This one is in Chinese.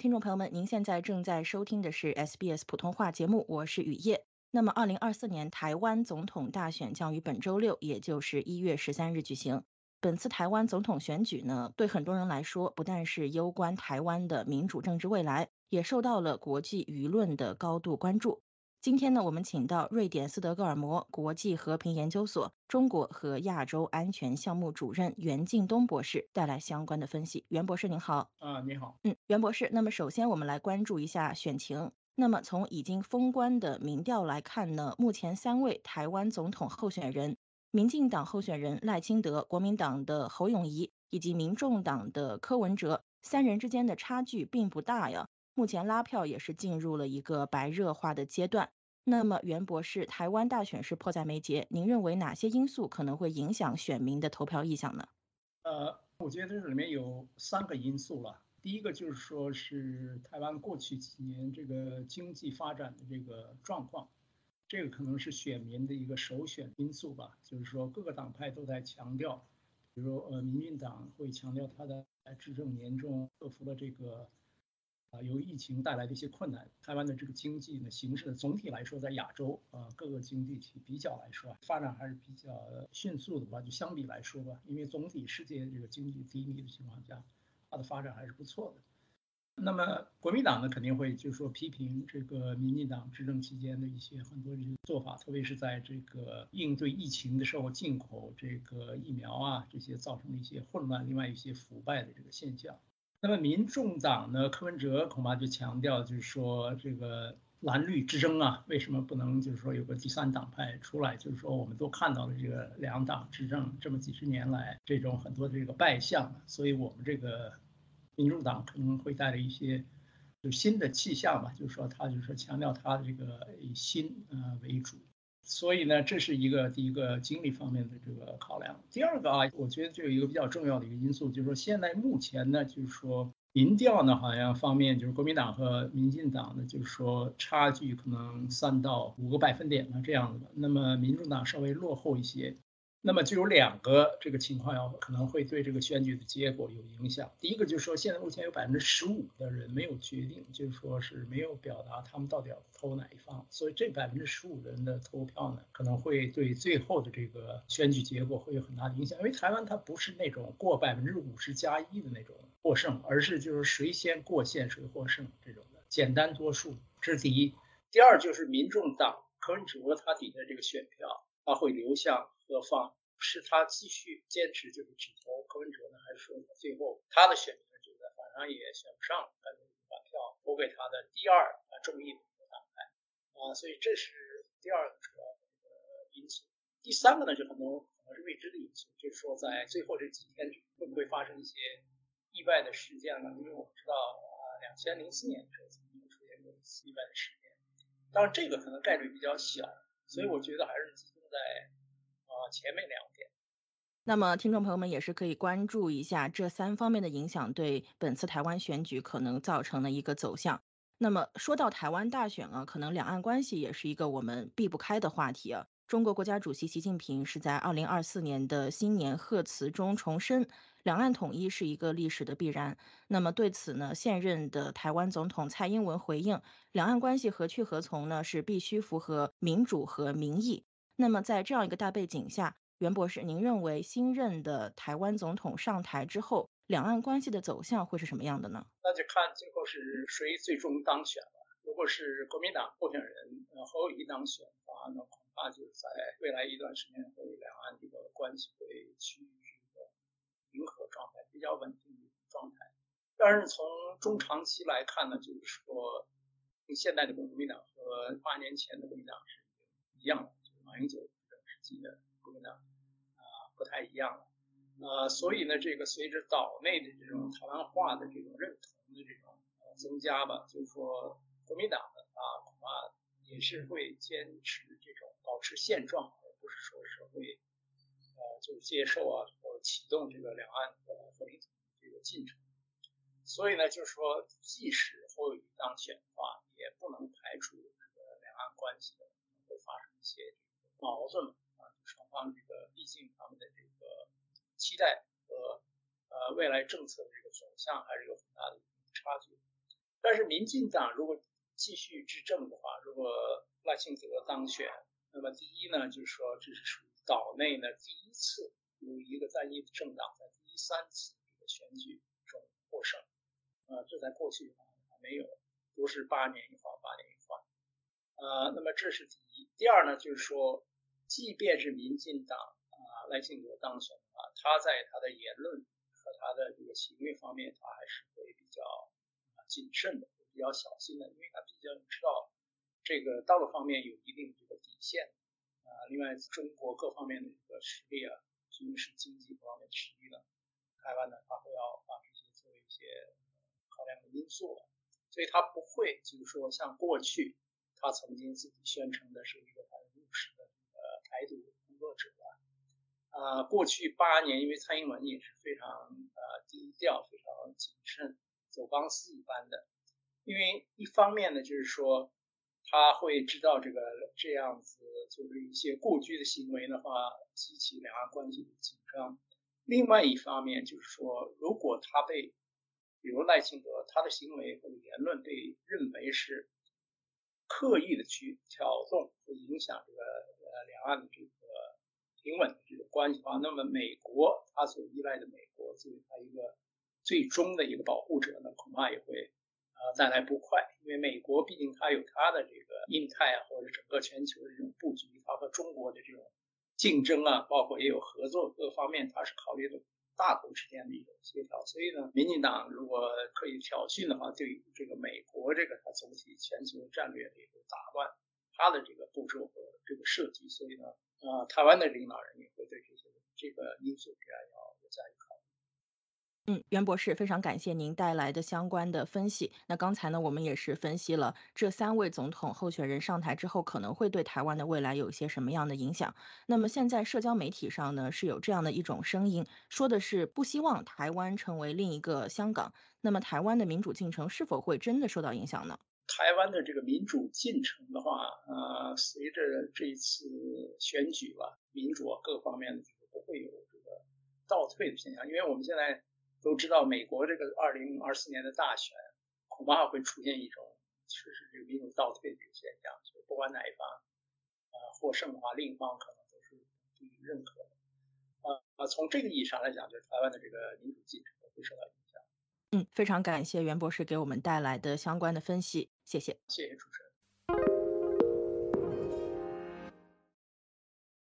听众朋友们，您现在正在收听的是 SBS 普通话节目，我是雨夜。那么，二零二四年台湾总统大选将于本周六，也就是一月十三日举行。本次台湾总统选举呢，对很多人来说，不但是攸关台湾的民主政治未来，也受到了国际舆论的高度关注。今天呢，我们请到瑞典斯德哥尔摩国际和平研究所中国和亚洲安全项目主任袁敬东博士带来相关的分析。袁博士您好。啊，你好。嗯，袁博士，那么首先我们来关注一下选情。那么从已经封关的民调来看呢，目前三位台湾总统候选人，民进党候选人赖清德、国民党的侯永仪以及民众党的柯文哲，三人之间的差距并不大呀。目前拉票也是进入了一个白热化的阶段。那么，袁博士，台湾大选是迫在眉睫，您认为哪些因素可能会影响选民的投票意向呢？呃，我觉得这里面有三个因素了。第一个就是说是台湾过去几年这个经济发展的这个状况，这个可能是选民的一个首选因素吧。就是说各个党派都在强调，比如呃，民进党会强调他的执政年中克服了这个。啊，由于疫情带来的一些困难，台湾的这个经济呢，形势呢总体来说，在亚洲啊各个经济体比较来说，发展还是比较迅速的吧。就相比来说吧，因为总体世界这个经济低迷的情况下，它的发展还是不错的。那么国民党呢，肯定会就是说批评这个民进党执政期间的一些很多这些做法，特别是在这个应对疫情的时候，进口这个疫苗啊这些造成的一些混乱，另外一些腐败的这个现象。那么民众党呢？柯文哲恐怕就强调，就是说这个蓝绿之争啊，为什么不能就是说有个第三党派出来？就是说我们都看到了这个两党执政这么几十年来这种很多的这个败相，所以我们这个民众党可能会带来一些就新的气象吧，就是说他就是说强调他这个以新呃为主。所以呢，这是一个第一个精力方面的这个考量。第二个啊，我觉得就有一个比较重要的一个因素，就是说现在目前呢，就是说民调呢，好像方面就是国民党和民进党呢，就是说差距可能三到五个百分点呢这样子的。那么民主党稍微落后一些。那么就有两个这个情况要可能会对这个选举的结果有影响。第一个就是说，现在目前有百分之十五的人没有决定，就是说是没有表达他们到底要投哪一方。所以这百分之十五人的投票呢，可能会对最后的这个选举结果会有很大的影响。因为台湾它不是那种过百分之五十加一的那种获胜，而是就是谁先过线谁获胜这种的简单多数。这是第一。第二就是民众党柯文哲他底下这个选票。他会流向何方？是他继续坚持就是只投柯文哲呢，还是说最后他的选民觉得反正也选不上，干脆把票投给他的第二啊中意的党派啊？所以这是第二个主要的因素。第三个呢，就很多可能是未知的因素，就是说在最后这几天会不会发生一些意外的事件呢？因为我们知道啊，两千零四年的时候曾经出现过一次意外的事件，当然这个可能概率比较小，所以我觉得还是集中。在前面两点，那么听众朋友们也是可以关注一下这三方面的影响对本次台湾选举可能造成的一个走向。那么说到台湾大选啊，可能两岸关系也是一个我们避不开的话题啊。中国国家主席习近平是在二零二四年的新年贺词中重申，两岸统一是一个历史的必然。那么对此呢，现任的台湾总统蔡英文回应，两岸关系何去何从呢？是必须符合民主和民意。那么在这样一个大背景下，袁博士，您认为新任的台湾总统上台之后，两岸关系的走向会是什么样的呢？那就看最后是谁最终当选了。如果是国民党候选人侯友宜当选的话，那恐怕就在未来一段时间会两岸这个关系会趋于一个平和状态，比较稳定的状态。但是从中长期来看呢，就是说，现在的国民党和八年前的国民党是一样的。马英九政时期的国民党啊不太一样了，呃，所以呢，这个随着岛内的这种台湾化的这种认同的这种呃增加吧，就是说国民党呢啊恐怕也是会坚持这种保持现状，而不是说是会呃就是接受啊或者启动这个两岸的和平这个进程。所以呢，就是说，即使侯友宜当选的话，也不能排除这个两岸关系会发生一些。矛盾啊，双方这个毕竟他们的这个期待和呃未来政策的这个走向还是有很大的差距。但是民进党如果继续执政的话，如果赖清德当选，那么第一呢，就是说这是属于岛内呢第一次有一个单一政党在第三次这个选举中获胜，啊，这在过去还没有，都是八年一换，八年一换，呃，那么这是第一。第二呢，就是说，即便是民进党啊赖清德当选的话，他在他的言论和他的这个行为方面，他还是会比较啊谨慎的。比较小心的，因为他毕竟知道这个道路方面有一定这个底线啊。另外，中国各方面的这个实力啊，军事经济方面的实力呢，台湾呢，他会要把这些作为一些考量的因素，所以他不会就是说像过去他曾经自己宣称的是一个很务实的呃台独工作者啊。过去八年，因为蔡英文也是非常呃低调、非常谨慎、走钢丝一般的。因为一方面呢，就是说他会知道这个这样子就是一些过激的行为的话，激起两岸关系的紧张；另外一方面就是说，如果他被比如赖清德他的行为或者言论被认为是刻意的去挑动和影响这个呃两岸的这个平稳关系的话，那么美国他所依赖的美国作为他一个最终的一个保护者呢，恐怕也会。呃，再来不快，因为美国毕竟它有它的这个印太啊，或者整个全球的这种布局，它和中国的这种竞争啊，包括也有合作各方面，它是考虑的大国之间的一种协调。所以呢，民进党如果可以挑衅的话，对于这个美国这个它总体全球战略的一个打乱，它的这个步骤和这个设计，所以呢，呃，台湾的领导人也这个因素要要加以考虑。嗯，袁博士，非常感谢您带来的相关的分析。那刚才呢，我们也是分析了这三位总统候选人上台之后，可能会对台湾的未来有一些什么样的影响。那么现在社交媒体上呢，是有这样的一种声音，说的是不希望台湾成为另一个香港。那么台湾的民主进程是否会真的受到影响呢？台湾的这个民主进程的话，呃，随着这一次选举吧，民主各方面的这个倒退的现象，因为我们现在。都知道美国这个二零二四年的大选，恐怕会出现一种就是这个民主倒退的这个现象，就不管哪一方，呃获胜的话，另一方可能都是不予认可的。啊呃，从这个意义上来讲，就是台湾的这个民主进程会受到影响。嗯，非常感谢袁博士给我们带来的相关的分析，谢谢。谢谢主。